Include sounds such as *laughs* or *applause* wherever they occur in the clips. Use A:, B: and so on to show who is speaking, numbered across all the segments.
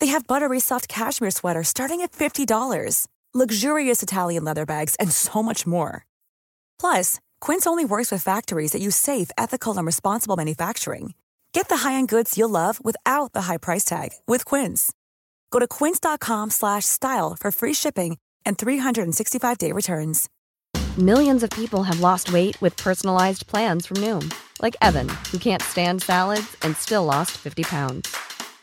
A: They have buttery soft cashmere sweaters starting at $50, luxurious Italian leather bags, and so much more. Plus, Quince only works with factories that use safe, ethical, and responsible manufacturing. Get the high-end goods you'll love without the high price tag with Quince. Go to quince.com/style for free shipping and 365-day returns.
B: Millions of people have lost weight with personalized plans from Noom, like Evan, who can't stand salads and still lost 50 pounds.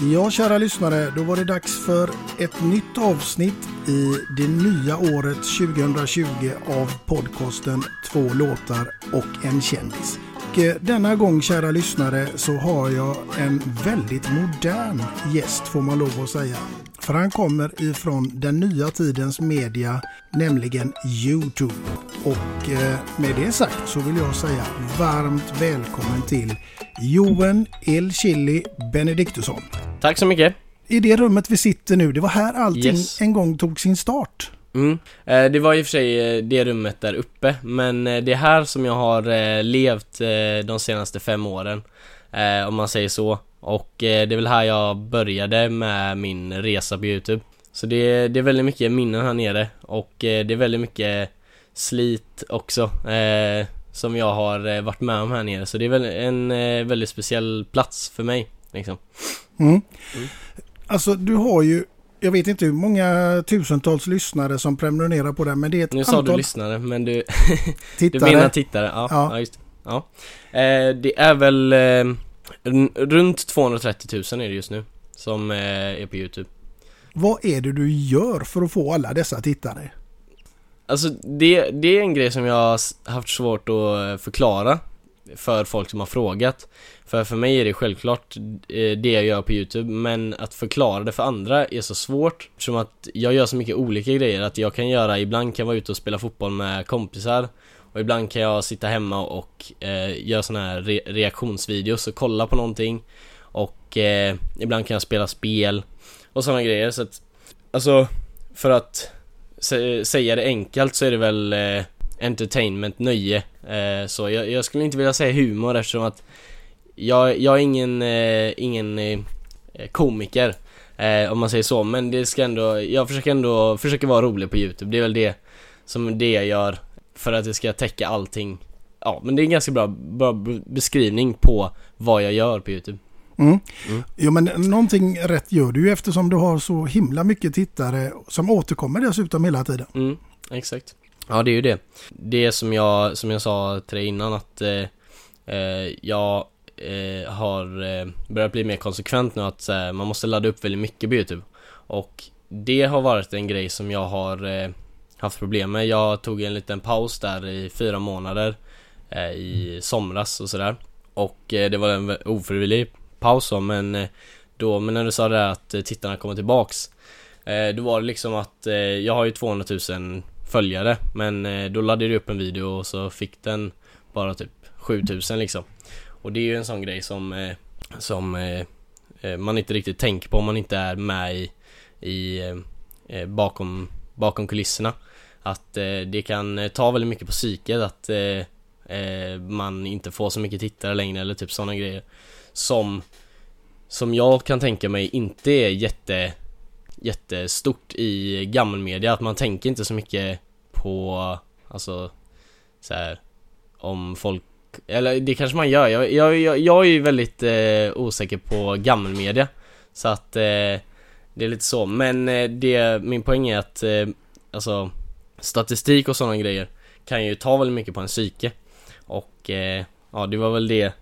C: Ja, kära lyssnare, då var det dags för ett nytt avsnitt i det nya året 2020 av podcasten Två låtar och en kändis. Och eh, denna gång, kära lyssnare, så har jag en väldigt modern gäst får man lov att säga. För han kommer ifrån den nya tidens media, nämligen Youtube. Och eh, med det sagt så vill jag säga varmt välkommen till Joen El Chili Benediktusson.
D: Tack så mycket.
C: I det rummet vi sitter nu, det var här allting
D: Yes.
C: en gång tog sin start.
D: Mm. Eh, Det var i och för sig eh, det rummet där uppe, men eh, det är här som jag har levt de senaste fem åren, om man säger så. Och det är väl här jag började med min resa på Youtube. Så det, det är väldigt mycket minnen här nere och det är väldigt mycket slit också som jag har eh, varit med om här nere. Så det är väl en eh, väldigt speciell plats för mig, liksom.
C: Mm. Alltså du har ju, jag vet inte hur många tusentals lyssnare som prenumererar på det, men det är ett
D: Nu sa du
C: antal
D: lyssnare, men du... *laughs* Du
C: tittare.
D: menar tittare? Ja,
C: Ja.
D: ja. just det. Ja. Eh, det är väl eh, run- runt 230 000 är det just nu som eh, är på Youtube.
C: Vad är det du gör för att få alla dessa tittare?
D: Alltså det, det är en grej som jag har haft svårt att eh, förklara för folk som har frågat. För för mig är det självklart eh, det jag gör på Youtube, men att förklara det för andra är så svårt. Eftersom att jag gör så mycket olika grejer, att jag kan göra, ibland kan jag vara ute och spela fotboll med kompisar och ibland kan jag sitta hemma och eh, göra såna här re- reaktionsvideos och kolla på någonting Och eh, ibland kan jag spela spel och sådana grejer så att Alltså, för att säga det enkelt så är det väl eh, entertainment, nöje. Eh, Så jag, jag skulle inte vilja säga humor eftersom att Jag, jag är ingen, eh, ingen eh, komiker eh, Om man säger så, men det ska ändå, jag försöker ändå, försöker vara rolig på youtube, det är väl det Som det jag gör för att det ska täcka allting. Ja, men det är en ganska bra, bra beskrivning på vad jag gör på youtube.
C: Mm.
D: Mm.
C: Jo men någonting rätt gör du ju eftersom du har så himla mycket tittare som återkommer dessutom hela tiden.
D: Mm, exakt. Ja, det är ju det. Det som jag, som jag sa till dig innan att eh, eh, jag eh, har eh, börjat bli mer konsekvent nu att eh, man måste ladda upp väldigt mycket på Youtube. Och det har varit en grej som jag har eh, haft problem med. Jag tog en liten paus där i fyra månader i somras och sådär. Och det var en ofrivillig paus men eh, då, men när du sa det där att eh, tittarna kommer tillbaks eh, då var det liksom att jag har ju 200 000 följare men då laddade jag upp en video och så fick den bara typ 7000 liksom. Och det är ju en sån grej som, som man inte riktigt tänker på om man inte är med i, i bakom, bakom kulisserna. Att det kan ta väldigt mycket på psyket att man inte får så mycket tittare längre eller typ sådana grejer som Som jag kan tänka mig inte är jätte Jättestort i gammelmedia, att man tänker inte så mycket på Alltså så här, Om folk Eller det kanske man gör, jag, jag, jag, jag är ju väldigt eh, osäker på gammelmedia Så att eh, Det är lite så, men eh, det, min poäng är att eh, Alltså Statistik och sådana grejer Kan ju ta väldigt mycket på en psyke. Och eh, ja det var väl det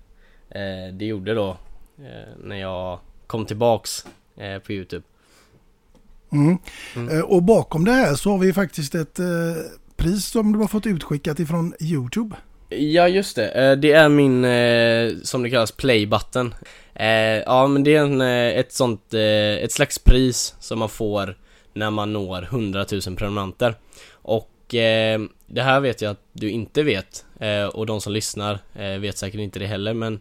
D: det gjorde då eh, När jag kom tillbaks eh, på youtube
C: Mm.
D: Mm.
C: Eh, Och bakom det här så har vi faktiskt ett eh, pris som du har fått utskickat ifrån YouTube.
D: Ja just det, eh, det är min, eh, som det kallas, play button eh, Ja men det är en, eh, ett sånt, eh, ett slags pris som man får när man når 100 000 prenumeranter Och eh, det här vet jag att du inte vet eh, och de som lyssnar eh, vet säkert inte det heller men eh,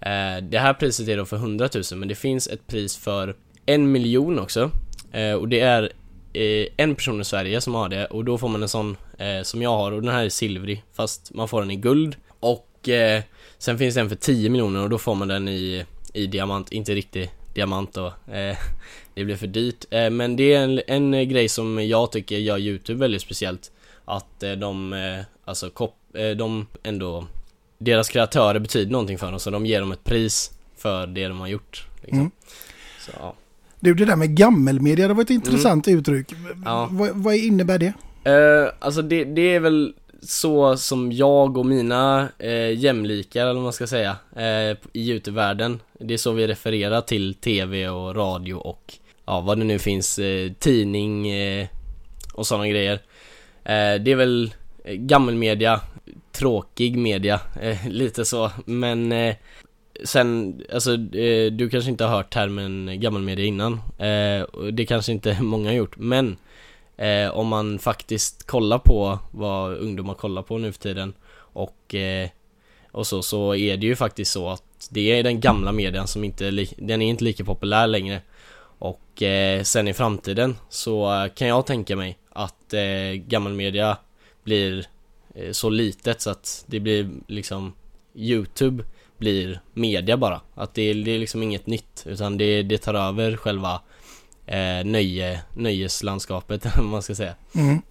D: Eh, det här priset är då för 100 000 men det finns ett pris för en miljon också. Eh, och det är eh, en person i Sverige som har det och då får man en sån som jag har och den här är silvrig fast man får den i guld. Och sen finns det en för 10 miljoner och då får man den i, i diamant, inte riktig diamant då *laughs* Det blir för dyrt. Men det är en, en grej som jag tycker gör Youtube väldigt speciellt. Att de, alltså kop, de ändå deras kreatörer betyder någonting för dem så de ger dem ett pris för det de har gjort liksom.
C: Mm.
D: Så ja
C: Du, det där med gammelmedia, det var ett intressant uttryck.
D: Mm. Ja.
C: Vad, innebär det?
D: Eh, alltså det, det är väl så som jag och mina eh, jämlikar, eller vad man ska säga, eh, i Youtube-världen. Det är så vi refererar till TV och radio och ja, vad det nu finns, eh, tidning och sådana grejer. Det är väl gammelmedia, tråkig media, eh, lite så, men eh, Sen, alltså eh, du kanske inte har hört termen gammelmedia innan, eh, och det kanske inte *laughs* många har gjort, men eh, om man faktiskt kollar på vad ungdomar kollar på nu för tiden och, eh, och så, så är det ju faktiskt så att det är den gamla median som inte, den är inte lika populär längre. Och eh, sen i framtiden så kan jag tänka mig att eh, gammalmedia blir så litet så att det blir liksom Youtube blir media bara. Att det, är- det är liksom inget nytt utan det, det tar över själva eh, nöje, nöjeslandskapet *laughs* vad man ska säga.
C: Mm.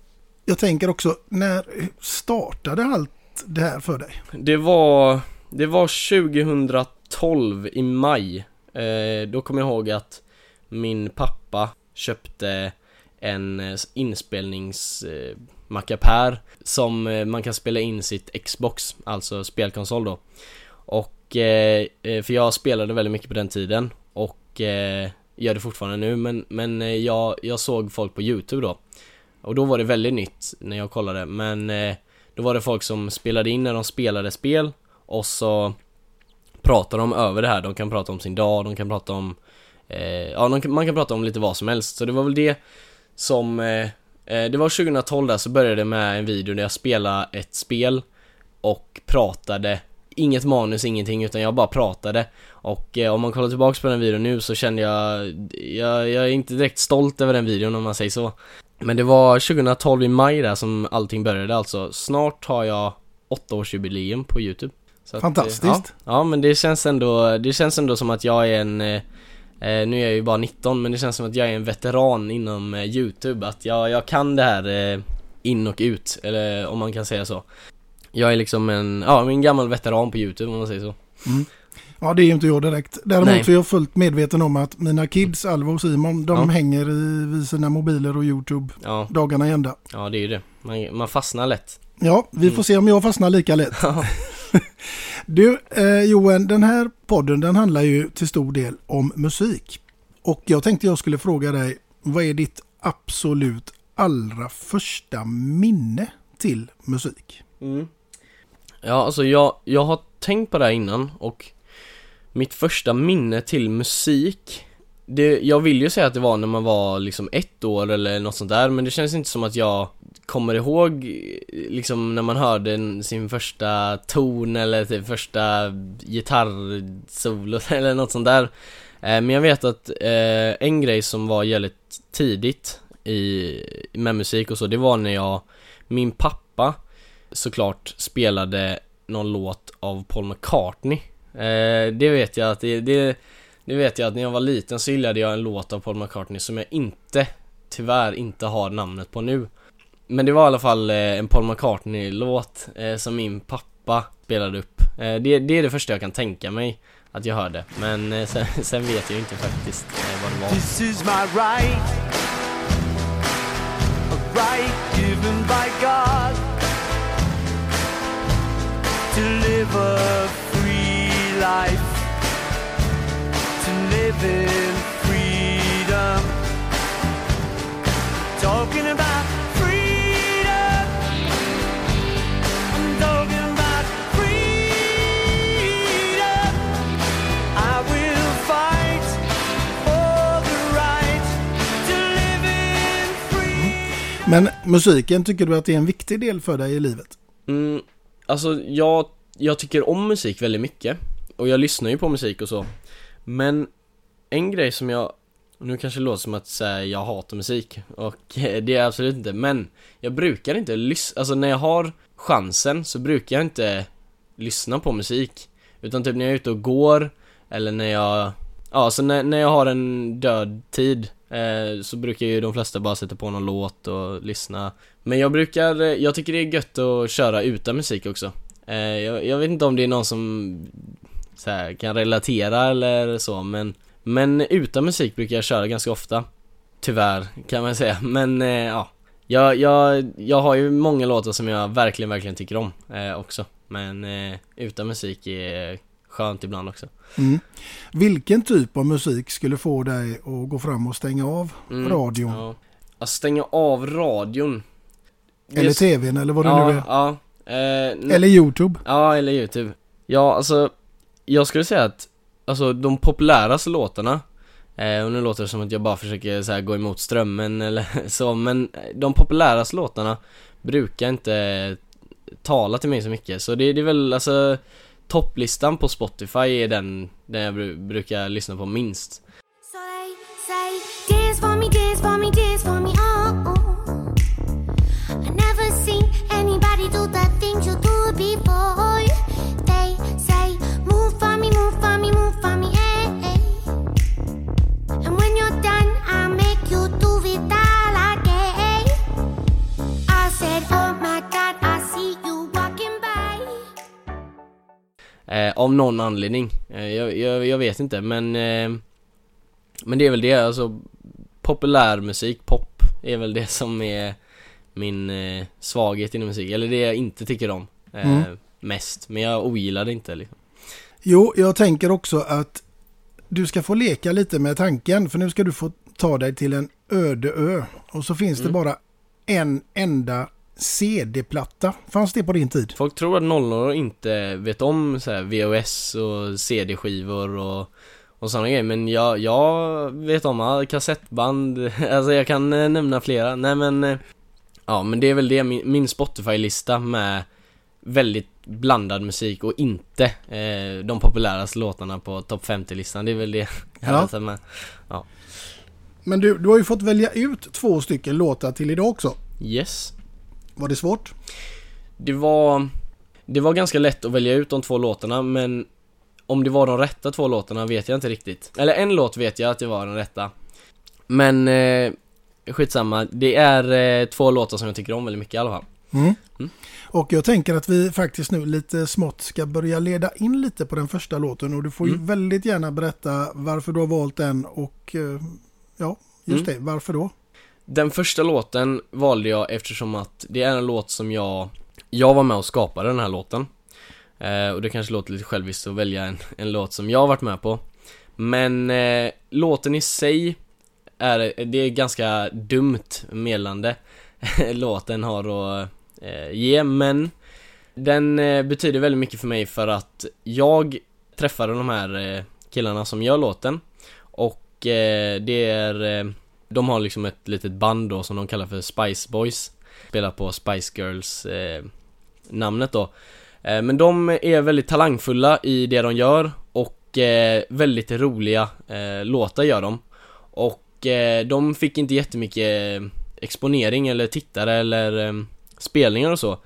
C: Jag tänker också, när startade allt det här för dig?
D: Det var, det var 2012 i maj. Eh, då kommer jag ihåg att min pappa köpte en eh, Mackapär som eh, man kan spela in sitt Xbox, alltså spelkonsol då. Och, eh, eh, för jag spelade väldigt mycket på den tiden och eh, gör det fortfarande nu men, men eh, jag, jag såg folk på Youtube då. Och då var det väldigt nytt när jag kollade men eh, då var det folk som spelade in när de spelade spel och så pratar de över det här. De kan prata om sin dag, de kan prata om eh, Ja, de kan, man kan prata om lite vad som helst. Så det var väl det som eh, det var 2012 där så började det med en video där jag spelade ett spel och pratade. Inget manus, ingenting utan jag bara pratade. Och eh, om man kollar tillbaks på den videon nu så kände jag, jag Jag är inte direkt stolt över den videon om man säger så. Men det var 2012 i maj där som allting började alltså. Snart har jag åttaårsjubileum på youtube. Att, eh,
C: Fantastiskt.
D: ja, ja men det känns ändå, det känns ändå som att jag är en eh, eh, Nu är jag ju bara 19 men det känns som att jag är en veteran inom eh, youtube Att jag, jag kan det här eh, in och ut, eller om man kan säga så Jag är liksom en, ja en gammal veteran på youtube om man säger så
C: Ja, det är ju inte jag direkt. Däremot
D: Nej.
C: så är jag fullt medveten om att mina kids, Alva och Simon, de
D: Ja.
C: hänger i, vid sina mobiler och YouTube
D: Ja,
C: dagarna i ända.
D: ja det är ju det Man, man fastnar lätt
C: Ja, vi får se om jag fastnar lika lätt. *laughs* *laughs* Du, eh, Johan, den här podden den handlar ju till stor del om musik. Och jag tänkte jag skulle fråga dig, vad är ditt absolut allra första minne till musik?
D: Mm. Ja, alltså jag, jag har tänkt på det här innan och mitt första minne till musik det, Jag vill ju säga att det var när man var liksom ett år eller något sånt där men det känns inte som att jag kommer ihåg liksom när man hörde sin första ton eller typ första gitarrsolo *laughs* eller något sånt där eh, Men jag vet att eh, en grej som var jävligt tidigt i, med musik och så, det var när jag Min pappa såklart spelade någon låt av Paul McCartney. Eh, det vet jag att det, det, det vet jag att när jag var liten så gillade jag en låt av Paul McCartney som jag inte, tyvärr inte har namnet på nu. Men det var i alla fall eh, en Paul McCartney-låt eh, som min pappa spelade upp. Eh, det, det är det första jag kan tänka mig att jag hörde. Men sen, *laughs* sen vet jag inte faktiskt vad det var.
E: This is my right, a right given by God to live a free life, to live in freedom. Talking about
C: Men musiken, tycker du att det är en viktig del för dig i livet?
D: Mm, alltså jag, jag tycker om musik väldigt mycket. Och jag lyssnar ju på musik och så. Men en grej som jag Nu kanske det låter som att säga jag hatar musik Och *laughs* det är jag absolut inte Men jag brukar inte lyssna Alltså när jag har chansen så brukar jag inte Lyssna på musik. Utan typ när jag är ute och går Eller när jag Ja, så när, när jag har en död tid eh, Så brukar ju de flesta bara sätta på någon låt och lyssna. Men jag brukar, eh, jag tycker det är gött att köra utan musik också. Eh, jag, jag vet inte om det är någon som så här, kan relatera eller så men Men utan musik brukar jag köra ganska ofta. Tyvärr kan man säga, men eh, ja. Jag, jag, jag har ju många låtar som jag verkligen, verkligen tycker om eh, också. Men eh, utan musik är skönt ibland också
C: Mm. Vilken typ av musik skulle få dig att gå fram och stänga av
D: Mm,
C: radion?
D: Ja. Att stänga av radion
C: Eller tvn eller vad det
D: ja,
C: nu är?
D: Ja, eh,
C: Eller Youtube?
D: ja, eller youtube Ja, alltså Jag skulle säga att Alltså de populäraste låtarna eh, Och nu låter det som att jag bara försöker så här, gå emot strömmen *laughs* eller så Men de populäraste låtarna Brukar inte Tala till mig så mycket Så det, det är väl alltså Topplistan på Spotify är den Den jag brukar lyssna på minst.
F: Eh,
D: av någon anledning. Eh, jag, jag, jag vet inte men eh, Men det är väl det, alltså Populärmusik, pop är väl det *laughs* som är min eh, svaghet inom musik, eller det jag inte tycker om eh,
C: Mm.
D: Mest, men jag ogillar det inte liksom.
C: Jo, jag tänker också att du ska få leka lite med tanken för nu ska du få ta dig till en öde ö och så finns det
D: Mm.
C: bara en enda CD-platta. Fanns det på din tid?
D: Folk tror att 00 inte vet om så här VHS och CD-skivor och, och sådana grejer Men jag, jag vet om kassettband, *laughs* alltså jag kan eh, nämna flera Nej men eh, Ja men det är väl det, min, Spotify-lista med Väldigt blandad musik och inte eh, de populäraste låtarna på topp 50-listan Det är väl det jag
C: Ja.
D: tagit med
C: Men du, du har ju fått välja ut två stycken låtar till idag också.
D: Yes
C: Var det svårt?
D: Det var Det var ganska lätt att välja ut de två låtarna men Om det var de rätta två låtarna vet jag inte riktigt Eller en låt vet jag att det var den rätta Men eh, Skitsamma, det är eh, två låtar som jag tycker om väldigt mycket i alla fall
C: Mm.
D: Mm.
C: Och jag tänker att vi faktiskt nu lite smått ska börja leda in lite på den första låten och du får ju
D: Mm.
C: väldigt gärna berätta varför du har valt den och eh, ja, just
D: Mm.
C: det, varför då?
D: Den första låten valde jag eftersom att det är en låt som jag Jag var med och skapade den här låten. Eh, Och det kanske låter lite själviskt att välja en, en låt som jag har varit med på. Men eh, låten i sig är, det är ganska dumt meddelande *laughs* låten har att eh, ge men Den eh, betyder väldigt mycket för mig för att jag träffade de här eh, killarna som gör låten. Och eh, det är eh, de har liksom ett litet band då som de kallar för Spice Boys. Spelar på Spice Girls eh, namnet då. Eh, Men de är väldigt talangfulla i det de gör och eh, väldigt roliga eh, låtar gör de. Och eh, de fick inte jättemycket eh, exponering eller tittare eller eh, spelningar och så.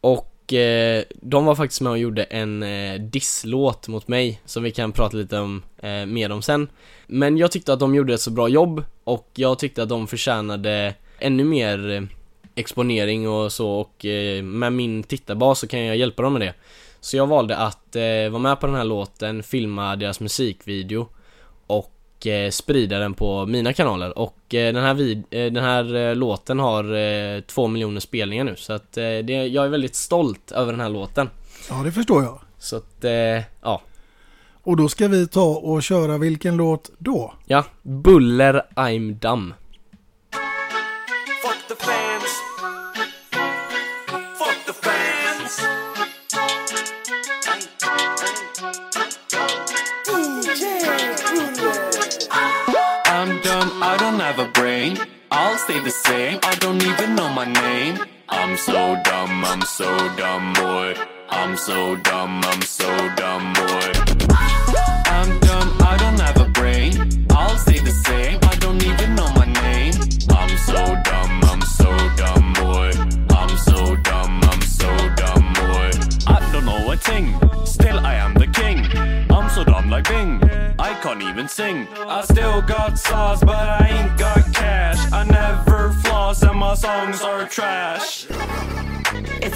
D: Och eh, de var faktiskt med och gjorde en eh, disslåt mot mig som vi kan prata lite om, eh, mer om sen. Men jag tyckte att de gjorde ett så bra jobb och jag tyckte att de förtjänade ännu mer eh, exponering och så och eh, med min tittarbas så kan jag hjälpa dem med det. Så jag valde att eh, vara med på den här låten, filma deras musikvideo och sprida den på mina kanaler och den här, vid- den här låten har två miljoner spelningar nu så att det, jag är väldigt stolt över den här låten.
C: Ja, det förstår jag.
D: Så att, ja.
C: Och då ska vi ta och köra vilken låt då?
D: Ja, Buller I'm Dumb.
E: Fuck the fans. Fuck the fans. I'm dumb, I don't have a brain. I'll stay the same, I don't even know my name. I'm so dumb, I'm so dumb, boy. I'm so dumb, I'm so dumb, boy. I don't have a brain. I'll stay the same, I don't even know my name. I'm so dumb, I'm so dumb, boy. I'm so dumb, I'm so dumb, boy. I don't know a thing, still I am the king. I'm so dumb like Bing, I can't even sing. I still got sauce, but I ain't got cash. I never floss, and my songs are trash.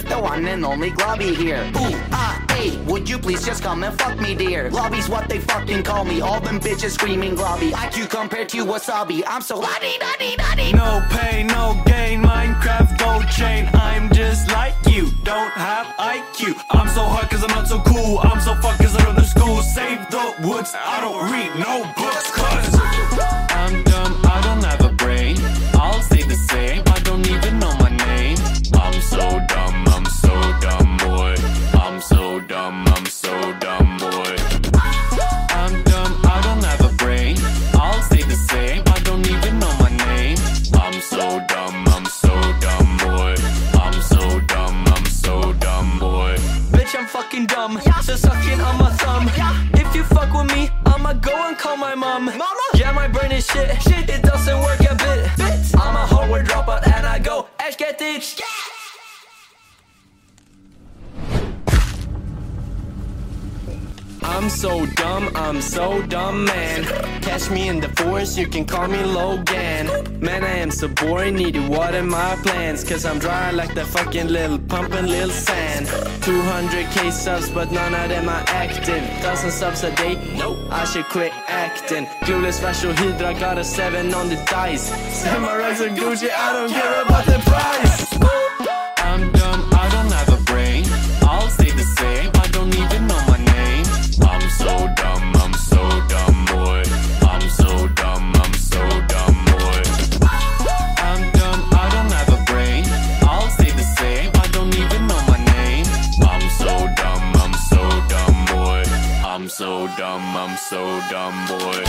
G: The one and only Globby here. Ooh, ah, hey, would you please just come and fuck me, dear? Globby's what they fucking call me. All them bitches screaming Globby. IQ compared to Wasabi. I'm so lottie dotty dotty.
E: No pain, no gain. Minecraft gold chain. I'm just like you, don't have IQ. I'm so hard cause I'm not so cool. I'm so fucked cause I don't do school. Save the woods, I don't read no books cause I'm dumb, I don't have a brain. I'll stay the same, I don't even know my name. I'm so dumb, so dumb, boy. I'm so dumb, I'm so dumb, boy. I'm dumb, I don't have a brain. I'll stay the same, I'm so dumb, I'm so dumb, man. Catch me in the forest, you can call me Logan. Man, I am so boring, need to water my plants. Cause I'm dry like the fucking little pumping little sand. 200k subs, but none of them are active. Dozen subs a day, nope, I should quit acting. Clueless Rasho Hydra got a 7 on the dice. Samurais and Gucci, I don't care about the price. I'm dumb, I don't have a brain. I'll stay the same, I don't even know. So dumb, I'm so dumb, boy. I'm so dumb, I'm so dumb, boy. I'm dumb, I don't have a brain. I'll stay the same, I don't even know my name. I'm so dumb, I'm so dumb, boy. I'm so dumb, I'm so dumb, boy.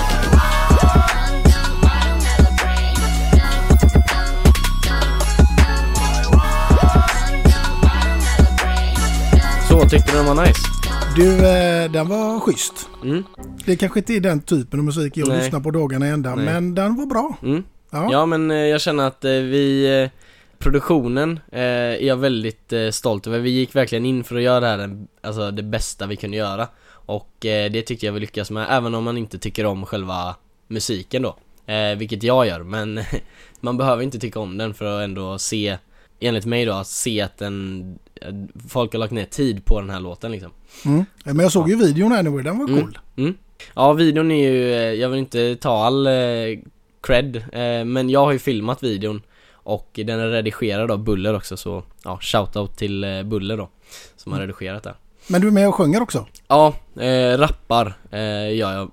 D: Tyckte den var nice?
C: Du, eh, den var schysst.
D: Mm.
C: Det kanske inte är den typen av musik jag
D: Nej.
C: lyssnar på dagarna i ända,
D: Nej.
C: men den var bra.
D: Mm.
C: Ja.
D: Ja men eh, jag känner att eh, vi Produktionen eh, är jag väldigt eh, stolt över. Vi gick verkligen in för att göra det här alltså det bästa vi kunde göra. Och eh, det tyckte jag vi lyckas med, även om man inte tycker om själva musiken då. Vilket jag gör, men *laughs* man behöver inte tycka om den för att ändå se, enligt mig då, att se att den, folk har lagt ner tid på den här låten liksom.
C: Mm. Men jag såg ju videon anyway, den var
D: Mm.
C: cool.
D: Mm. Ja, videon är ju, eh, jag vill inte ta all eh, cred, eh, men jag har ju filmat videon och den är redigerad av Buller också så, ja, shoutout till eh, Buller då, som har redigerat det.
C: Men du är med och sjunger också?
D: Ja, eh, rappar eh, gör jag.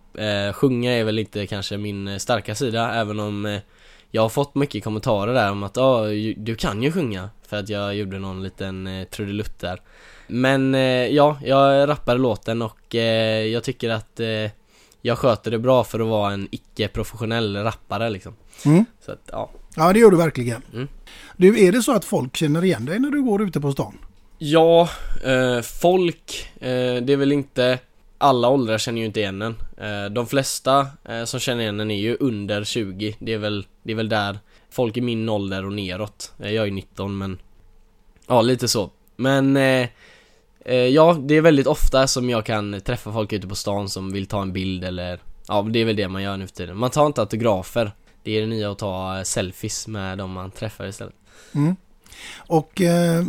D: Eh, sjunga är väl inte kanske min eh, starka sida, även om eh, jag har fått mycket kommentarer där om att ah, du kan ju sjunga, för att jag gjorde någon liten eh, trudelutt där. Men eh, ja, jag rappar låten och eh, jag tycker att eh, jag sköter det bra för att vara en icke-professionell rappare liksom.
C: Mm.
D: Så att, ja.
C: Ja, det gör du verkligen.
D: Mm.
C: Du, är det så att folk känner igen dig när du går ute på stan?
D: Ja, eh, folk, eh, det är väl inte alla åldrar känner ju inte igen en. De flesta som känner igen en är ju under 20. Det är väl, det är väl där folk i min ålder och neråt. Eh, jag är 19 men ja, lite så. Men eh, eh, ja, det är väldigt ofta som jag kan träffa folk ute på stan som vill ta en bild eller Ja, det är väl det man gör nu för tiden. Man tar inte autografer. Det är det nya att ta eh, selfies med de man träffar istället.
C: Mm. Och eh,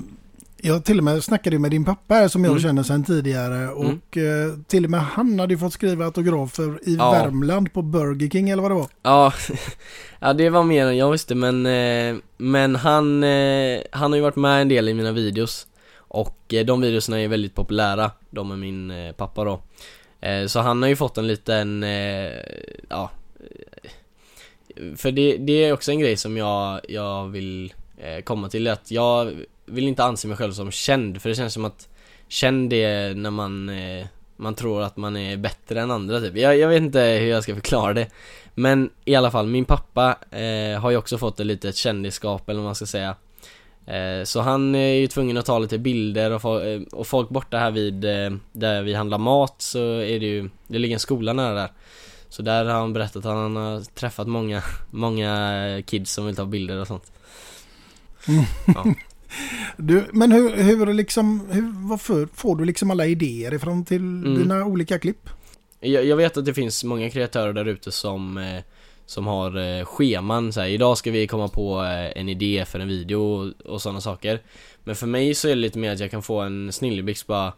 C: jag till och med snackade med din pappa här som jag
D: Mm.
C: känner sedan tidigare. Och eh, till och med han hade ju fått skriva autografer i
D: Ja.
C: Värmland på Burger King eller vad det var.
D: Ja, *laughs* ja det var mer än jag visste men, eh, men han, eh, han har ju varit med en del i mina videos Och de videorna är väldigt populära, de med min pappa då Så han har ju fått en liten, ja För det, det är också en grej som jag, jag vill komma till att jag vill inte anse mig själv som känd för det känns som att Känd är när man, eh, man tror att man är bättre än andra typ. Jag, jag vet inte hur jag ska förklara det. Men i alla fall, min pappa eh, har ju också fått ett litet kändisskap eller vad man ska säga. Eh, Så han är ju tvungen att ta lite bilder och, eh, och folk borta här vid eh, där vi handlar mat så är det ju Det ligger en skola nära där. Så där har han berättat att han har träffat många, många kids som vill ta bilder och sånt. Ja.
C: Du, men hur, hur liksom, hur, varför får du liksom alla idéer ifrån till
D: Mm.
C: dina olika klipp?
D: Jag, jag vet att det finns många kreatörer där ute som eh, Som har eh, scheman så här, idag ska vi komma på eh, en idé för en video och, och sådana saker Men för mig så är det lite mer att jag kan få en snilleblixt bara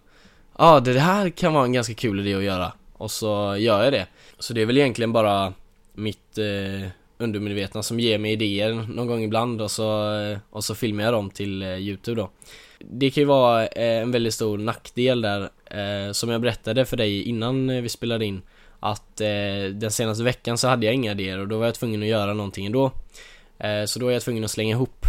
D: Ja, ah, det här kan vara en ganska kul idé att göra Och så gör jag det Så det är väl egentligen bara mitt eh, undermedvetna som ger mig idéer någon gång ibland och så, eh, och så filmar jag dem till eh, Youtube då. Det kan ju vara eh, en väldigt stor nackdel där Som jag berättade för dig innan vi spelade in Att den senaste veckan så hade jag inga idéer och då var jag tvungen att göra någonting ändå. Så då är jag tvungen att slänga ihop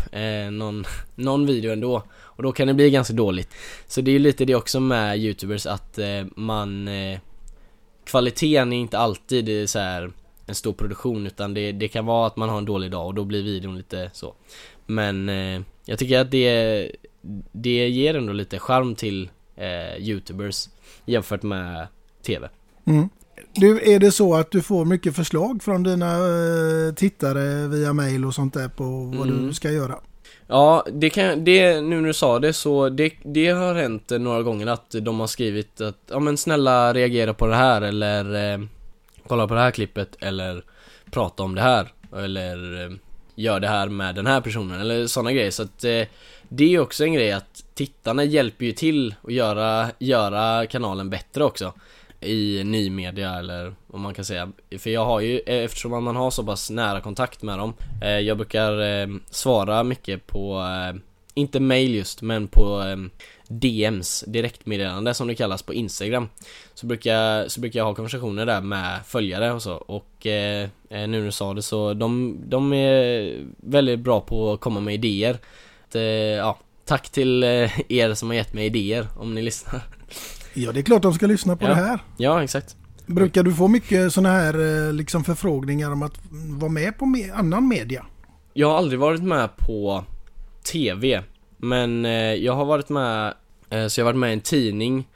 D: någon, *laughs* någon video ändå. Och då kan det bli ganska dåligt. Så det är ju lite det också med youtubers att man Kvaliteten är inte alltid så här en stor produktion utan det, det kan vara att man har en dålig dag och då blir videon lite så Men eh, jag tycker att det, det ger ändå lite charm till eh, youtubers jämfört med TV
C: Mm. Du, är det så att du får mycket förslag från dina eh, tittare via mail och sånt där på vad
D: Mm.
C: du ska göra?
D: Ja, det kan, det, nu när du sa det så det, det har hänt några gånger att de har skrivit att ja men snälla reagera på det här eller eh, kolla på det här klippet eller prata om det här eller eh, gör det här med den här personen eller sådana grejer. Så att eh, det är ju också en grej att tittarna hjälper ju till att göra, göra kanalen bättre också i ny media eller vad man kan säga. För jag har ju, eh, eftersom man har så pass nära kontakt med dem eh, Jag brukar eh, svara mycket på, eh, inte mail just men på eh, DMs, direktmeddelande som det kallas på Instagram Så brukar, så brukar jag ha konversationer där med följare och så och eh, eh, nu när du sa det så de, de är väldigt bra på att komma med idéer att, eh, Ja, tack till eh, er som har gett mig idéer om ni lyssnar
C: Ja, det är klart de ska lyssna på
D: Ja.
C: det här.
D: Ja, exakt
C: Brukar du få mycket sådana här eh, liksom förfrågningar om att vara med på annan media?
D: Jag har aldrig varit med på TV men eh, jag har varit med eh, Så jag har varit med i en tidning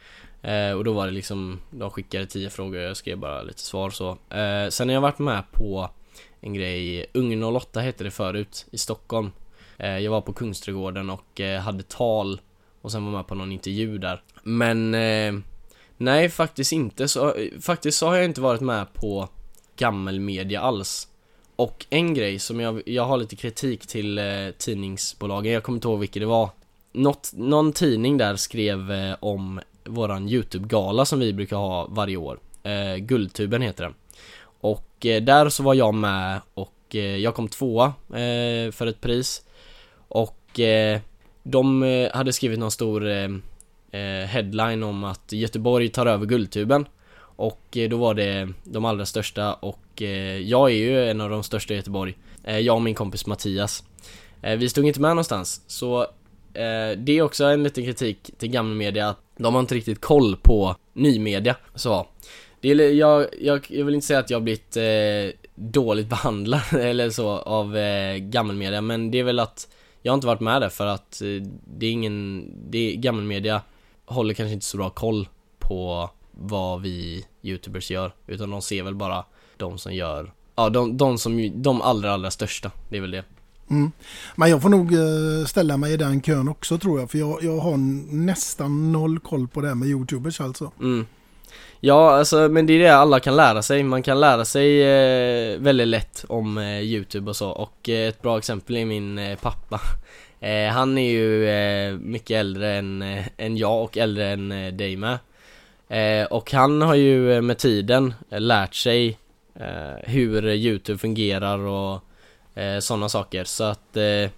D: eh, Och då var det liksom De skickade tio frågor och jag skrev bara lite svar så. Eh, Sen har jag varit med på En grej Ung08 hette det förut I Stockholm. Eh, Jag var på Kungsträdgården och eh, hade tal Och sen var med på någon intervju där. Men eh, Nej faktiskt inte. Så eh, Faktiskt så har jag inte varit med på Gammelmedia alls och en grej som jag, jag har lite kritik till eh, tidningsbolagen, jag kommer inte ihåg vilket det var. Något, Någon tidning där skrev eh, om våran YouTube-gala som vi brukar ha varje år. Eh, Guldtuben heter den. Och eh, där så var jag med och eh, jag kom tvåa eh, för ett pris. Och eh, de eh, hade skrivit någon stor eh, eh, headline om att Göteborg tar över Guldtuben och eh, då var det de allra största och eh, jag är ju en av de största i Göteborg. Eh, jag och min kompis Mattias. Vi stod inte med någonstans. Så det är också en liten kritik till gamla media att de har inte riktigt koll på nymedia. Så det är, jag, jag, jag vill inte säga att jag har blivit eh, dåligt *laughs* behandlad eller så av eh, gammelmedia men det är väl att jag har inte varit med där för att eh, det är ingen, det är, gammelmedia håller kanske inte så bra koll på vad vi youtubers gör utan de ser väl bara de som gör Ja, de, de som, de allra allra största, det är väl det
C: Mm. Men jag får nog eh, ställa mig i den kön också tror jag. För jag, jag har nästan noll koll på det här med YouTubers alltså.
D: Mm. Ja, alltså men det är det alla kan lära sig. Man kan lära sig eh, väldigt lätt om eh, Youtube och så och eh, ett bra exempel är min eh, pappa. Eh, han är ju mycket äldre än, än jag och äldre än eh, dig med. Eh, och han har ju med tiden eh, lärt sig eh, hur Youtube fungerar och eh, sådana saker så att eh,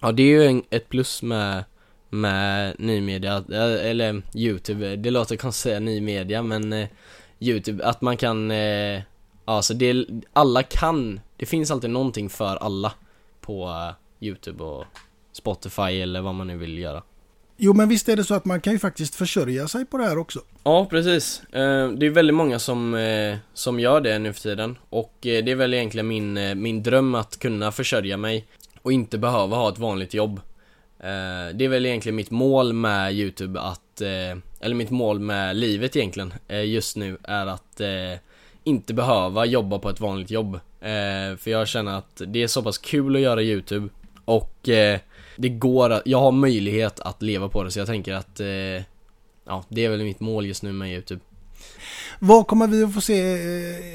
D: Ja det är ju en, ett plus med med ny media, eh, eller Youtube, det låter konstigt att säga ny media men eh, Youtube, att man kan, eh, ja det, alla kan, det finns alltid någonting för alla på eh, Youtube och Spotify eller vad man nu vill göra.
C: Jo men visst är det så att man kan ju faktiskt försörja sig på det här också.
D: Ja precis, eh, det är väldigt många som, eh, som gör det nu för tiden och eh, det är väl egentligen min, min dröm att kunna försörja mig och inte behöva ha ett vanligt jobb. Det är väl egentligen mitt mål med Youtube att, eller mitt mål med livet egentligen just nu är att inte behöva jobba på ett vanligt jobb. För jag känner att det är så pass kul att göra Youtube och eh, det går att, jag har möjlighet att leva på det så jag tänker att ja, det är väl mitt mål just nu med Youtube.
C: Vad kommer vi att få se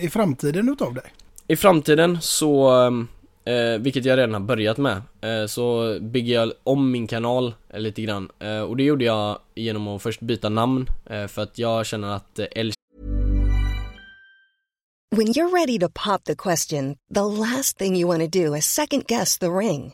C: i framtiden utav dig?
D: I framtiden så Eh, vilket jag redan har börjat med. Eh, så bygger jag om min kanal eh, lite grann. Eh, och det gjorde jag genom att först byta namn. Eh, för att jag känner att eh, El
H: When you're ready to pop the question, the last thing you want to do is second guess the ring.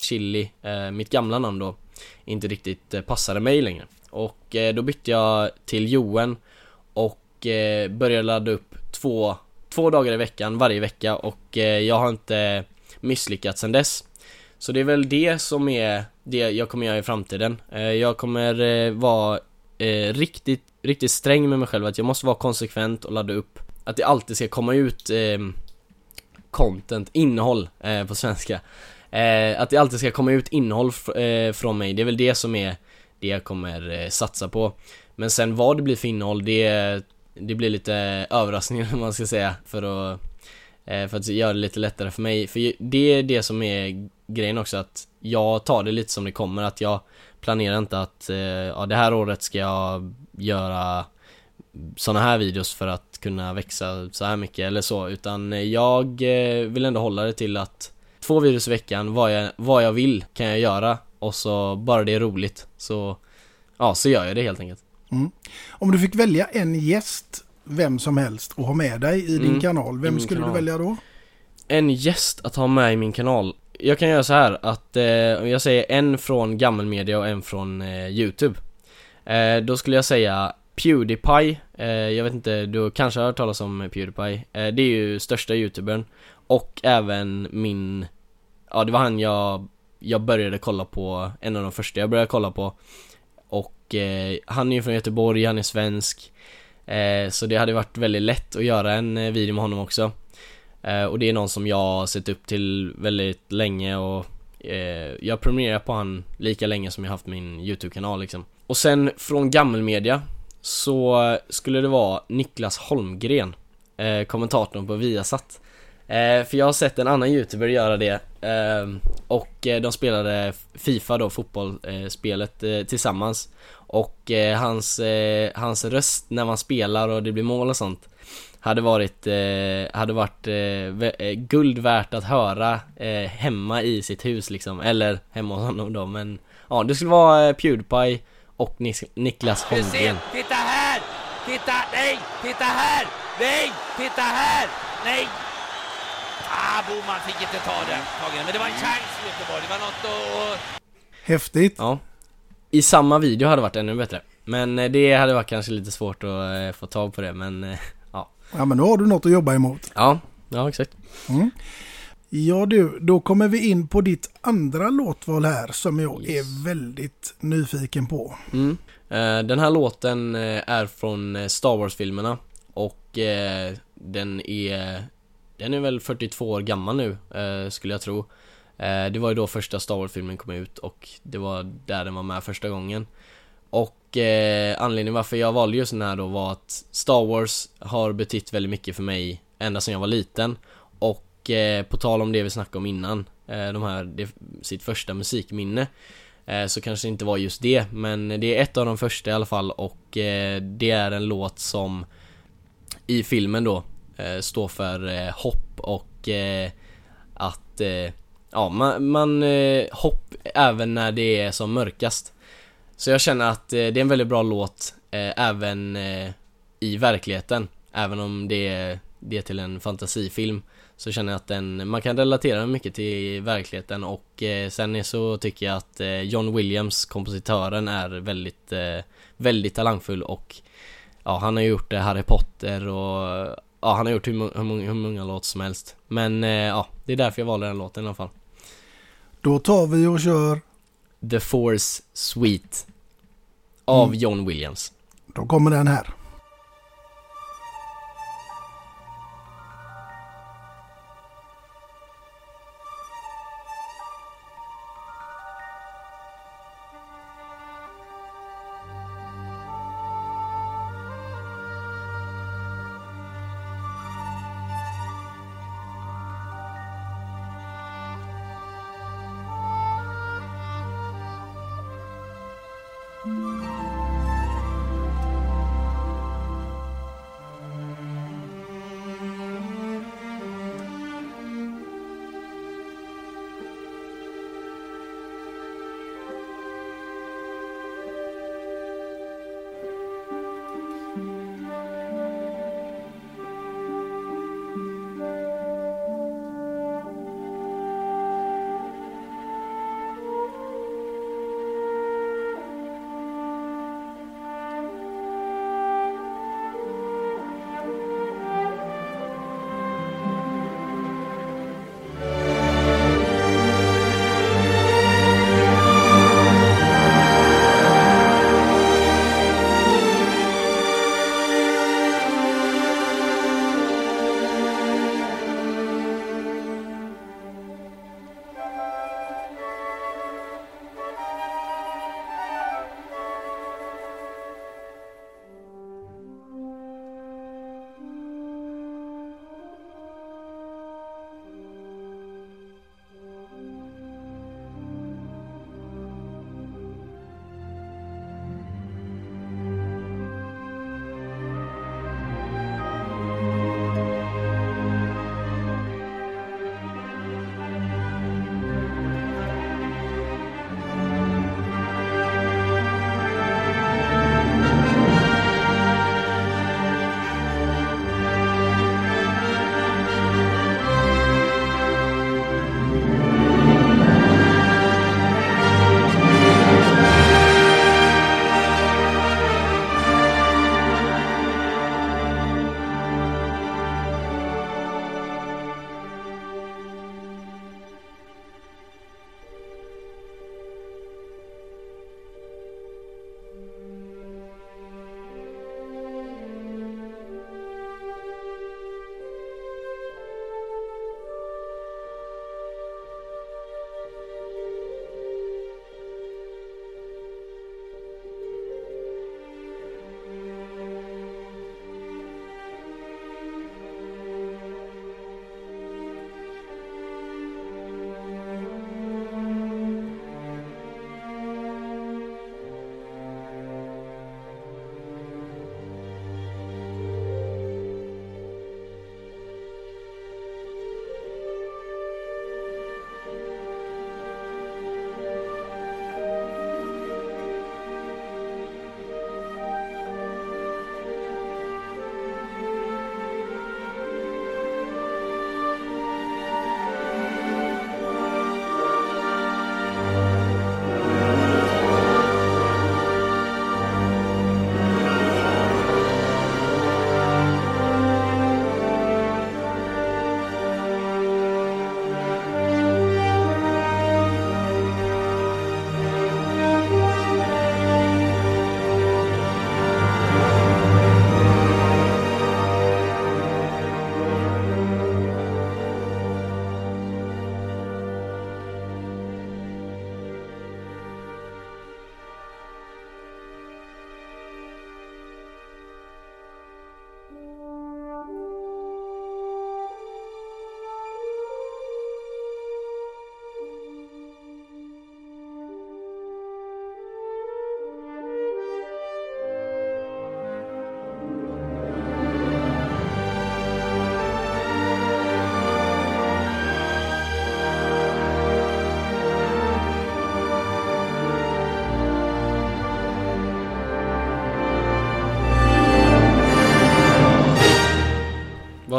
D: Chili, eh, mitt gamla namn då, inte riktigt eh, passade mig längre. Och eh, då bytte jag till Joen och eh, började ladda upp två, två dagar i veckan varje vecka och eh, jag har inte misslyckats sedan dess. Så det är väl det som är det jag kommer göra i framtiden. Eh, jag kommer eh, vara eh, riktigt, riktigt sträng med mig själv att jag måste vara konsekvent och ladda upp. Att det alltid ska komma ut eh, content, innehåll eh, på svenska. Eh, att det alltid ska komma ut innehåll eh, från mig, det är väl det som är det jag kommer eh, satsa på. Men sen vad det blir för innehåll, det, det blir lite överraskning *laughs* om man ska säga för att, eh, för att göra det lite lättare för mig. För det är det som är grejen också att jag tar det lite som det kommer, att jag planerar inte att, eh, ja det här året ska jag göra såna här videos för att kunna växa så här mycket eller så, utan jag eh, vill ändå hålla det till att två videos i veckan, vad jag, vad jag vill kan jag göra och så bara det är roligt så, ja så gör jag det helt enkelt.
C: Mm. Om du fick välja en gäst, vem som helst, och ha med dig i din
D: Mm,
C: kanal, vem skulle
D: kanal.
C: du välja då?
D: En gäst att ha med i min kanal. Jag kan göra så här att eh, jag säger en från gammelmedia och en från eh, Youtube. Eh, då skulle jag säga Pewdiepie, eh, jag vet inte, du kanske har hört talas om Pewdiepie. Eh, det är ju största youtubern och även min, ja det var han jag, jag började kolla på, en av de första jag började kolla på. Och eh, han är ju från Göteborg, han är svensk. Eh, så det hade varit väldigt lätt att göra en eh, video med honom också. Eh, och det är någon som jag har sett upp till väldigt länge och eh, jag prenumererar på han lika länge som jag haft min YouTube-kanal liksom. Och sen från gammelmedia så skulle det vara Niklas Holmgren, eh, kommentatorn på Viasat. Eh, för jag har sett en annan YouTuber göra det eh, och de spelade Fifa då, fotbollsspelet eh, tillsammans. Och eh, hans, eh, hans röst när man spelar och det blir mål och sånt hade varit, eh, hade varit guld värt att höra hemma i sitt hus liksom, eller hemma hos honom då men Ja, det skulle vara Pewdiepie och Nis- Niklas Holmgren
I: Titta här! Titta! Nej! Titta här! Nej! Titta här! Nej! Ah, Boman fick inte ta den, men det var en chans för Göteborg. Det var något att...
C: Häftigt.
D: Ja I samma video hade det varit ännu bättre Men eh, det hade varit kanske lite svårt att eh, få tag på det men eh, *laughs* ja
C: Ja men då har du något att jobba emot.
D: Ja, ja exakt
C: Mm. Ja du, då kommer vi in på ditt andra låtval här som jag är väldigt nyfiken på.
D: Mm. Den här låten är från Star Wars-filmerna och den är den är väl 42 år gammal nu eh, skulle jag tro. Eh, Det var ju då första Star Wars-filmen kom ut och det var där den var med första gången. Och eh, anledningen varför jag valde just den här då var att Star Wars har betytt väldigt mycket för mig ända sedan jag var liten. Och eh, på tal om det vi snackade om innan eh, De här, det, sitt första musikminne eh, Så kanske det inte var just det men det är ett av de första i alla fall och eh, det är en låt som i filmen då Eh, står för eh, hopp och eh, att ja, man, man hopp även när det är som mörkast. Så jag känner att det är en väldigt bra låt även i verkligheten. Även om det är, det är till en fantasifilm så känner jag att den, man kan relatera mycket till verkligheten och eh, sen så tycker jag att eh, John Williams, kompositören, är väldigt, eh, väldigt talangfull och ja, han har gjort Harry Potter och ja, han har gjort hur, många, hur många låtar som helst. Men eh, ja, det är därför jag valde den låten i alla fall.
C: Då tar vi och kör,
D: The Force Suite av
C: Mm.
D: John Williams.
C: då kommer den här.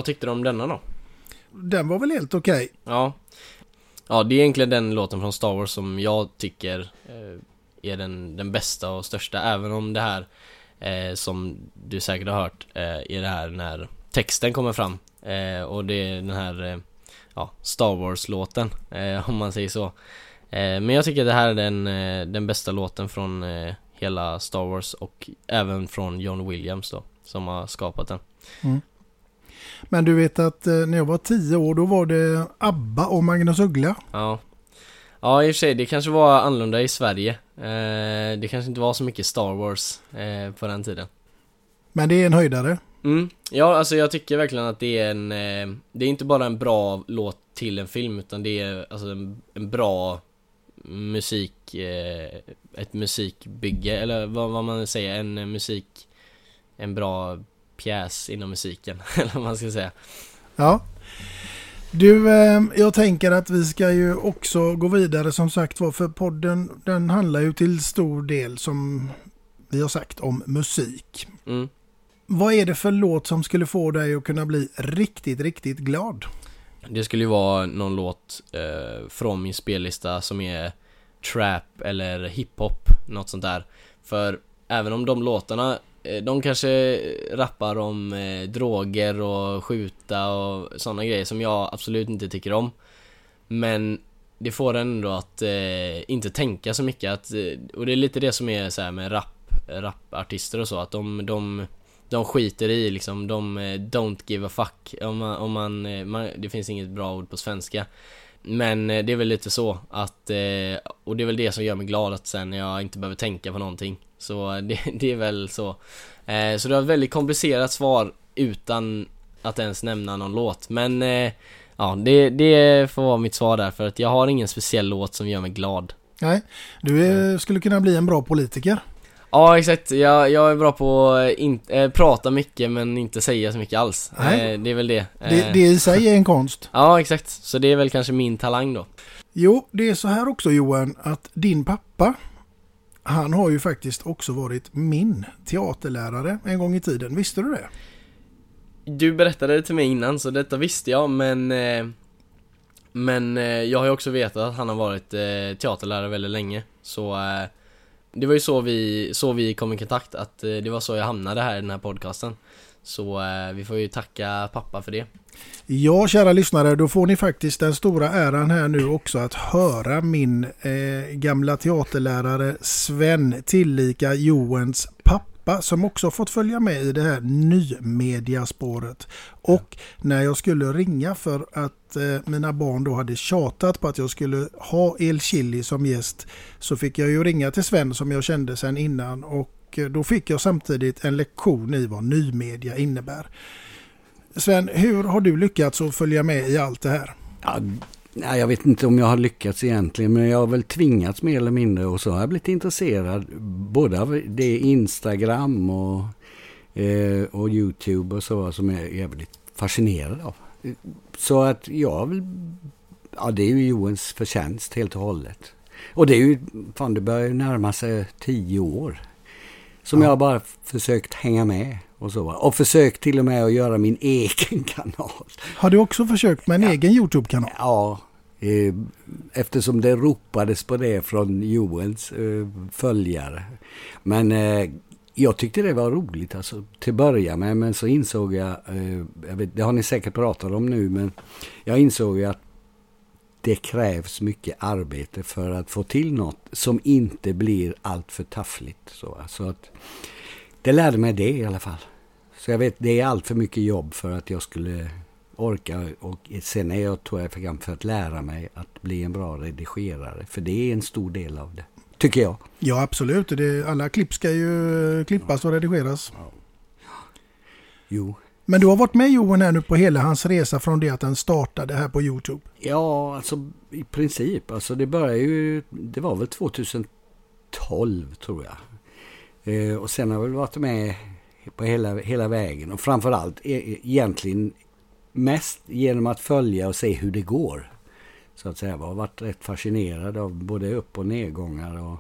D: Vad tyckte du om denna då?
C: Den var väl helt okej.
D: Ja. Ja, det är egentligen den låten från Star Wars som jag tycker eh, är den, den bästa och största, även om det här eh, som du säkert har hört eh, är det här när texten kommer fram eh, och det är den här eh, ja, Star Wars-låten, eh, om man säger så. Men jag tycker det här är den, den bästa låten från hela Star Wars och även från John Williams då, som har skapat den.
C: Mm. Men du vet att eh, när jag var tio år då var det ABBA och Magnus Uggla.
D: Ja. Ja, i och för sig, det kanske var annorlunda i Sverige. Eh, det kanske inte var så mycket Star Wars eh, på den tiden.
C: Men det är en höjdare.
D: Mm. Ja, alltså jag tycker verkligen att det är en... Eh, det är inte bara en bra låt till en film, utan det är alltså en, en bra musik... Ett musikbygge, eller vad, vad man säger, en musik... En bra pjäs inom musiken, *laughs* eller vad man ska säga.
C: Ja. Du, eh, jag tänker att vi ska ju också gå vidare som sagt var för podden den handlar ju till stor del som vi har sagt om musik.
D: Mm.
C: Vad är det för låt som skulle få dig att kunna bli riktigt, riktigt glad?
D: Det skulle ju vara någon låt eh, från min spellista som är trap eller hiphop, något sånt där. För även om de låtarna, Eh, de kanske rappar om eh, droger och skjuta och sådana grejer som jag absolut inte tycker om. Men det får en ändå att eh, inte tänka så mycket att, eh, och det är lite det som är så här med rap, rapartister och så, att de, de de skiter i liksom, de eh, don't give a fuck. Om man, om man, man, det finns inget bra ord på svenska. Men eh, det är väl lite så att, eh, och det är väl det som gör mig glad att sen jag inte behöver tänka på någonting. Så *laughs* det, det är väl så. Eh, så det var ett väldigt komplicerat svar utan att ens nämna någon låt. Men eh, ja, det, det får vara mitt svar där för att jag har ingen speciell låt som gör mig glad.
C: Nej, du är, skulle kunna bli en bra politiker.
D: Ja exakt, jag, jag är bra på att in, äh, prata mycket men inte säga så mycket alls.
C: Nej.
D: Äh, det är väl det.
C: Det,
D: Eh,
C: det i *laughs* sig är en konst.
D: Ja exakt, så det är väl kanske min talang då.
C: Jo, det är så här också Johan, att din pappa, han har ju faktiskt också varit min teaterlärare en gång i tiden. Visste du det?
D: Du berättade det till mig innan så detta visste jag men eh, Men eh, jag har ju också vetat att han har varit eh, teaterlärare väldigt länge så det var ju så vi, så vi kom i kontakt att eh, det var så jag hamnade här i den här podcasten. Så eh, vi får ju tacka pappa för det.
C: Ja, kära lyssnare, då får ni faktiskt den stora äran här nu också att höra min eh, gamla teaterlärare Sven, tillika Joens pappa, som också fått följa med i det här nymediaspåret. Och när jag skulle ringa för att eh, mina barn då hade tjatat på att jag skulle ha El Chili som gäst, så fick jag ju ringa till Sven som jag kände sedan innan och eh, då fick jag samtidigt en lektion i vad nymedia innebär. Sven, hur har du lyckats att följa med i allt det här?
J: Ja, nej, jag vet inte om jag har lyckats egentligen, men jag har väl tvingats mer eller mindre och så har jag blivit intresserad både av det Instagram och, eh, och YouTube och så som jag är jävligt fascinerad av. Så att jag vill, ja det är ju Johans förtjänst helt och hållet. Och det är ju, fan det börjar ju närma sig tio år. Som
C: Ja.
J: jag bara försökt hänga med och så. Och försökt till och med att göra min *laughs* egen kanal.
C: Har du också försökt med en egen YouTube-kanal?
J: Ja, eh, eftersom det ropades på det från Joens eh, följare. Men eh, jag tyckte det var roligt alltså, till att börja med. Men så insåg jag, jag vet, det har ni säkert pratat om nu, men jag insåg ju att det krävs mycket arbete för att få till något som inte blir allt för taffligt. Så, så att, det lärde mig det i alla fall. Så jag vet, det är allt för mycket jobb för att jag skulle orka och sen är jag, tror jag, för gammal för att lära mig att bli en bra redigerare. För det är en stor del av det, tycker jag.
C: Ja, absolut. Det, alla klipp ska ju klippas och redigeras.
J: Jo.
C: Men du har varit med Johan här nu på hela hans resa från det att den startade här på YouTube.
J: Ja, alltså i princip. Alltså det började ju, det var väl 2012 tror jag. Eh, och sen har jag väl varit med på hela, hela vägen. Och framförallt e- egentligen mest genom att följa och se hur det går. Så att säga. Jag har varit rätt fascinerad av både upp och nedgångar och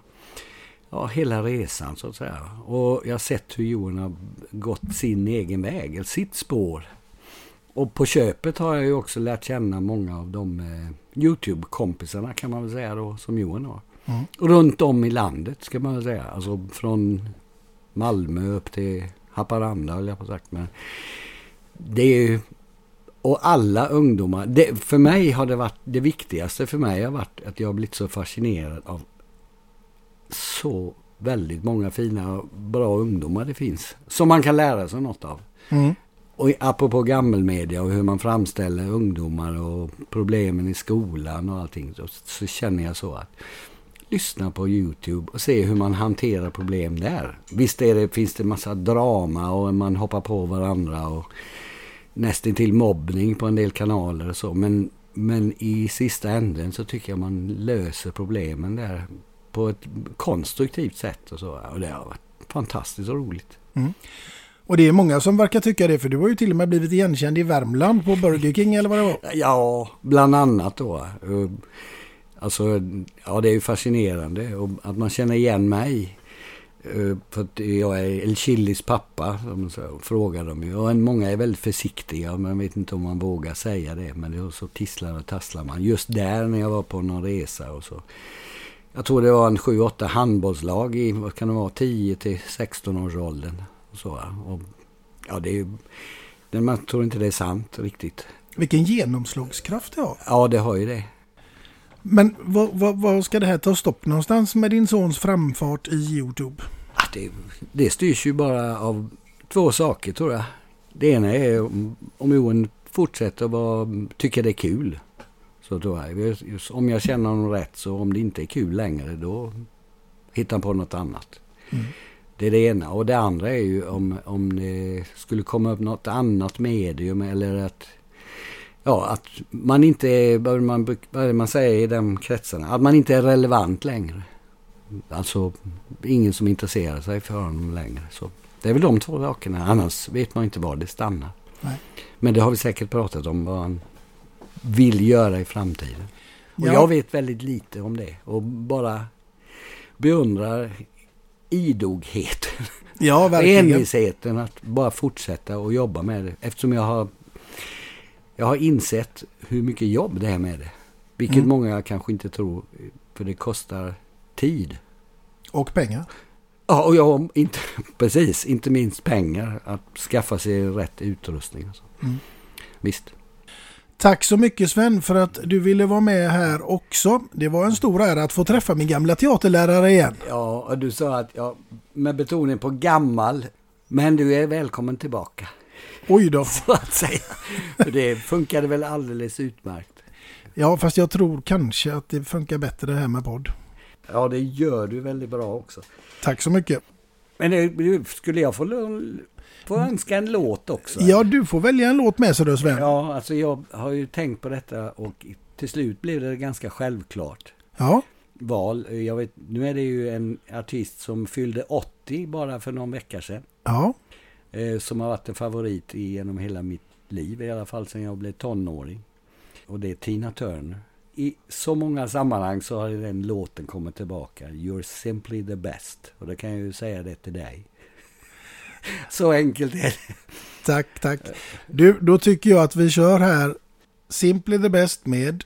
J: ja, hela resan så att säga. Och jag har sett hur Johan har gått sin egen väg, eller sitt spår. Och på köpet har jag ju också lärt känna många av de eh, YouTube-kompisarna kan man väl säga då, som Johan har.
C: Mm.
J: Runt om i landet ska man väl säga. Alltså från Malmö upp till Haparanda höll jag på sagt. Men det är ju, och alla ungdomar. Det, för mig har det varit, det viktigaste för mig har varit att jag har blivit så fascinerad av så väldigt många fina och bra ungdomar det finns. Som man kan lära sig något av.
C: Mm.
J: Och apropå gammelmedia och hur man framställer ungdomar och problemen i skolan och allting. Så, så känner jag så att lyssna på YouTube och se hur man hanterar problem där. Visst är det, finns det massa drama och man hoppar på varandra och nästintill mobbning på en del kanaler och så. Men, men i sista änden så tycker jag man löser problemen där på ett konstruktivt sätt och så. Och det har varit fantastiskt och roligt.
C: Mm. Och det är många som verkar tycka det, för du har ju till och med blivit igenkänd i Värmland på Burger King eller vad det var.
J: Ja, bland annat då. Eh, Alltså, ja det är ju fascinerande och att man känner igen mig. Eh, För att jag är El Chilis pappa, som frågar de ju. Och många är väldigt försiktiga, man vet inte om man vågar säga det. Men det, så tisslar och tasslar man. Just där när jag var på någon resa och så. Jag tror det var en 7-8 handbollslag i, vad kan det vara, 10 till 16 års åldern. Och så, och, ja, det är ju, man tror inte det är sant riktigt.
C: Vilken genomslagskraft det har.
J: Ja, det har ju det.
C: Men vad, vad, vad ska det här ta stopp någonstans med din sons framfart i YouTube?
J: Ah, det, det styrs ju bara av två saker tror jag. Det ena är om, Johan fortsätter vara, tycka det är kul. Så tror jag. Om jag känner honom rätt så om det inte är kul längre då hittar han på något annat.
C: Mm.
J: Det är det ena. Och det andra är ju om, om det skulle komma upp något annat medium eller att Ja, att man inte är, vad man, vad man säger i de kretsarna, att man inte är relevant längre. Alltså ingen som intresserar sig för honom längre. Så det är väl de två sakerna. Annars vet man inte var det stannar.
C: Nej.
J: Men det har vi säkert pratat om vad han vill göra i framtiden. Och
C: Ja.
J: jag vet väldigt lite om det. Och bara beundrar idogheten.
C: Ja, verkligen. *laughs*
J: Envisheten att bara fortsätta och jobba med det. Eftersom jag har, jag har insett hur mycket jobb det är med det. Vilket
C: Mm.
J: många kanske inte tror. För det kostar tid.
C: Och pengar.
J: Ja, och jag inte, *laughs* precis, inte minst pengar att skaffa sig rätt utrustning. Och så.
C: Mm.
J: Visst.
C: Tack så mycket Sven för att du ville vara med här också. Det var en stor ära att få träffa min gamla teaterlärare igen.
J: Ja, och du sa att, ja, med betoning på gammal, men du är välkommen tillbaka.
C: Oj då. *laughs*
J: Så att säga. För det funkade väl alldeles utmärkt.
C: Ja, fast jag tror kanske att det funkar bättre det här med podd.
J: Ja, det gör du väldigt bra också.
C: Tack så mycket.
J: Men det, skulle jag få, få önska en låt också?
C: Ja, du får välja en låt med sig då Sven.
J: Ja, alltså jag har ju tänkt på detta och till slut blev det ganska självklart
C: Ja.
J: val. Jag vet, nu är det ju en artist som fyllde 80 bara för någon vecka sedan.
C: Ja.
J: Eh, som har varit en favorit genom hela mitt liv, i alla fall sedan jag blev tonåring. Och det är Tina Turner. I så många sammanhang så har den låten kommit tillbaka. You're simply the best. Och då kan jag ju säga det till dig. *laughs* Så enkelt är det.
C: Tack, tack. Du, då tycker jag att vi kör här Simply the Best med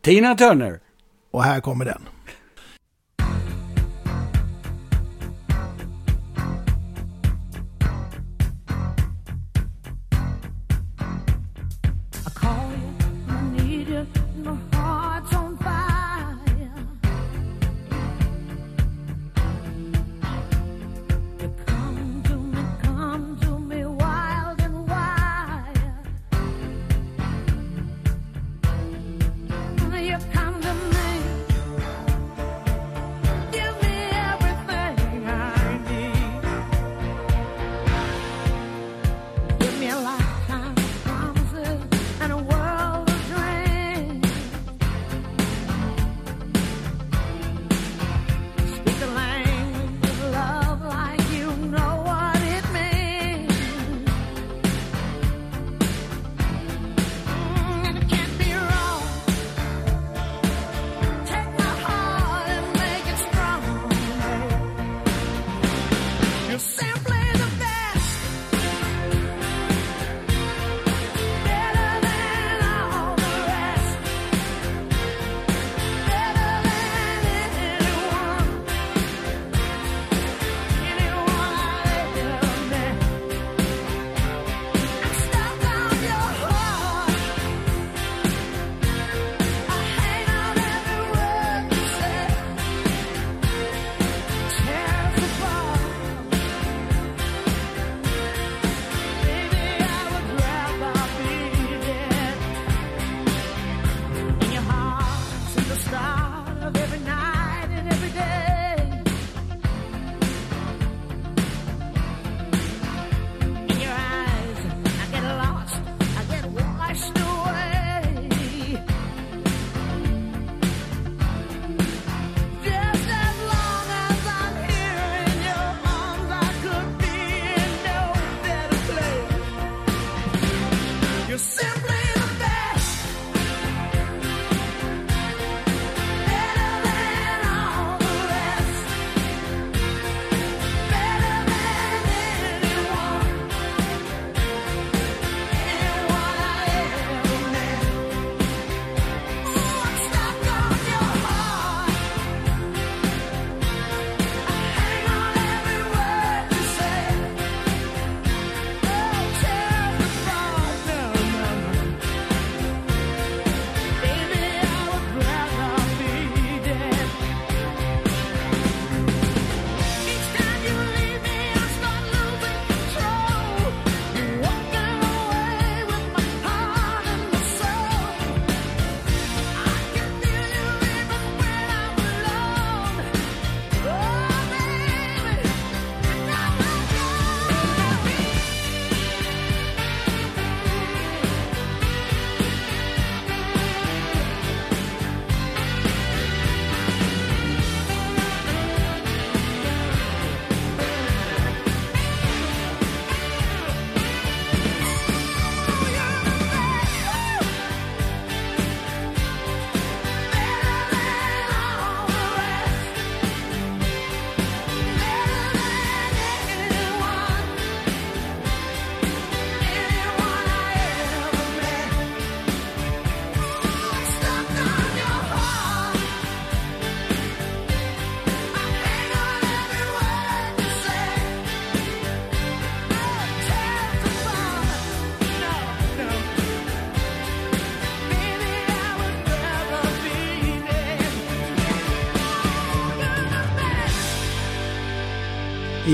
J: Tina Turner.
C: Och här kommer den.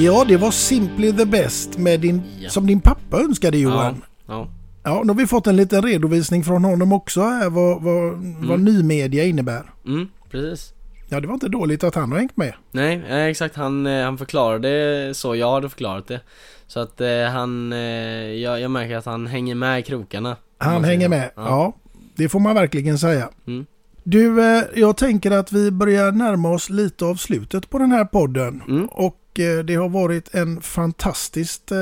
C: Ja, det var Simply the Best med din, som din pappa önskade Johan.
D: Ja.
C: Ja, nu har vi fått en liten redovisning från honom också här vad, vad, vad nymedia innebär.
D: Mm, precis.
C: Ja, det var inte dåligt att han har hängt med.
D: Nej, exakt. Han, eh, han förklarade så jag hade förklarat det. Så att eh, han, eh, jag, jag märker att han hänger med i krokarna.
C: Han hänger med. Ja. det får man verkligen säga.
D: Mm.
C: Du, jag tänker att vi börjar närma oss lite av slutet på den här podden.
D: Mm.
C: Och det har varit en fantastiskt eh,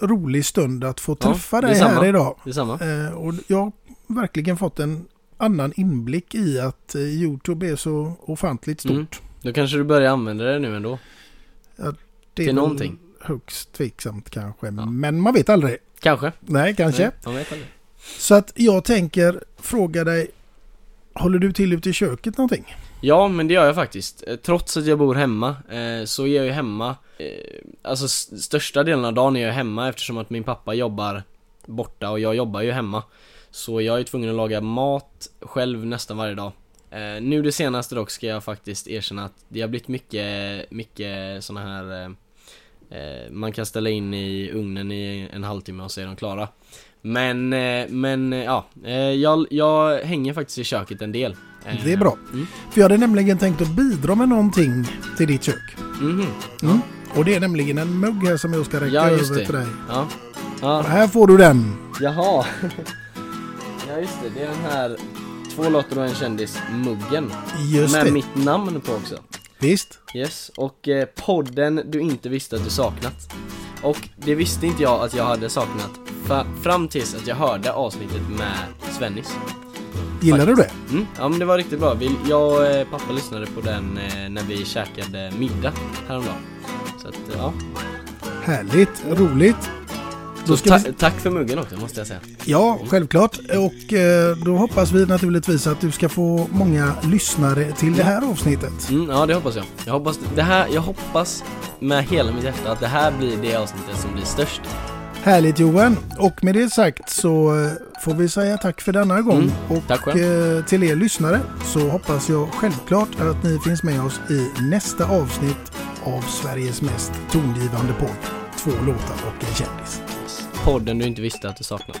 C: rolig stund att få
D: Ja,
C: träffa dig
D: detsamma.
C: här idag.
D: Detsamma.
C: Eh, och jag har verkligen fått en annan inblick i att eh, Youtube är så ofantligt stort.
D: Mm. Då kanske du börjar använda det nu ändå.
C: Ja, det är
D: Till
C: väl
D: någonting.
C: Högst tveksamt kanske, men man vet aldrig.
D: Kanske.
C: Nej, kanske.
D: Nej, man vet aldrig.
C: Så att jag tänker fråga dig, håller du till ute i köket någonting?
D: Ja, men det gör jag faktiskt. Eh, trots att jag bor hemma, eh, så är jag ju hemma eh, Alltså största delen av dagen är jag hemma eftersom att min pappa jobbar borta och jag jobbar ju hemma Så jag är tvungen att laga mat själv nästan varje dag Nu det senaste dock ska jag faktiskt erkänna att det har blivit mycket, mycket såna här Man kan ställa in i ugnen i en halvtimme och så är de klara men, eh, men eh, ja, eh, jag, jag hänger faktiskt i köket en del
C: Det är bra.
D: mm.
C: För jag hade nämligen tänkt att bidra med någonting till ditt kök.
D: Mhm.
C: Mm. Och det är nämligen en mugg här som jag ska räcka
D: Ja,
C: över
D: det.
C: till dig.
D: Ja. ja.
C: Här får du den.
D: Jaha. *laughs* ja, just det. Det är den här Två låtar och en kändis-muggen.
C: Just
D: Med
C: det.
D: mitt namn på också.
C: Visst.
D: Yes. Och podden du inte visste att du saknat. Och det visste inte jag att jag hade saknat fram tills att jag hörde avsnittet med Svennis.
C: Gillar du det?
D: Mm, ja men det var riktigt bra. Vi, jag och eh, pappa lyssnade på den eh, när vi käkade middag häromdagen. Så att, eh, ja.
C: Härligt, roligt. Då ska
D: ta-
C: vi...
D: tack för muggen också måste jag säga.
C: Ja, självklart. Och eh, då hoppas vi naturligtvis att du ska få många lyssnare till det här avsnittet.
D: Mm, ja det hoppas jag. Jag hoppas, det här, jag hoppas med hela mitt hjärta att det här blir det avsnittet som blir störst.
C: Härligt Johan. Och med det sagt så eh, får vi säga tack för denna gång.
D: Mm,
C: och eh, till er lyssnare så hoppas jag självklart att ni finns med oss i nästa avsnitt av Sveriges mest tongivande podd. Två låtar och en kändis.
D: Podden du inte visste att du saknat.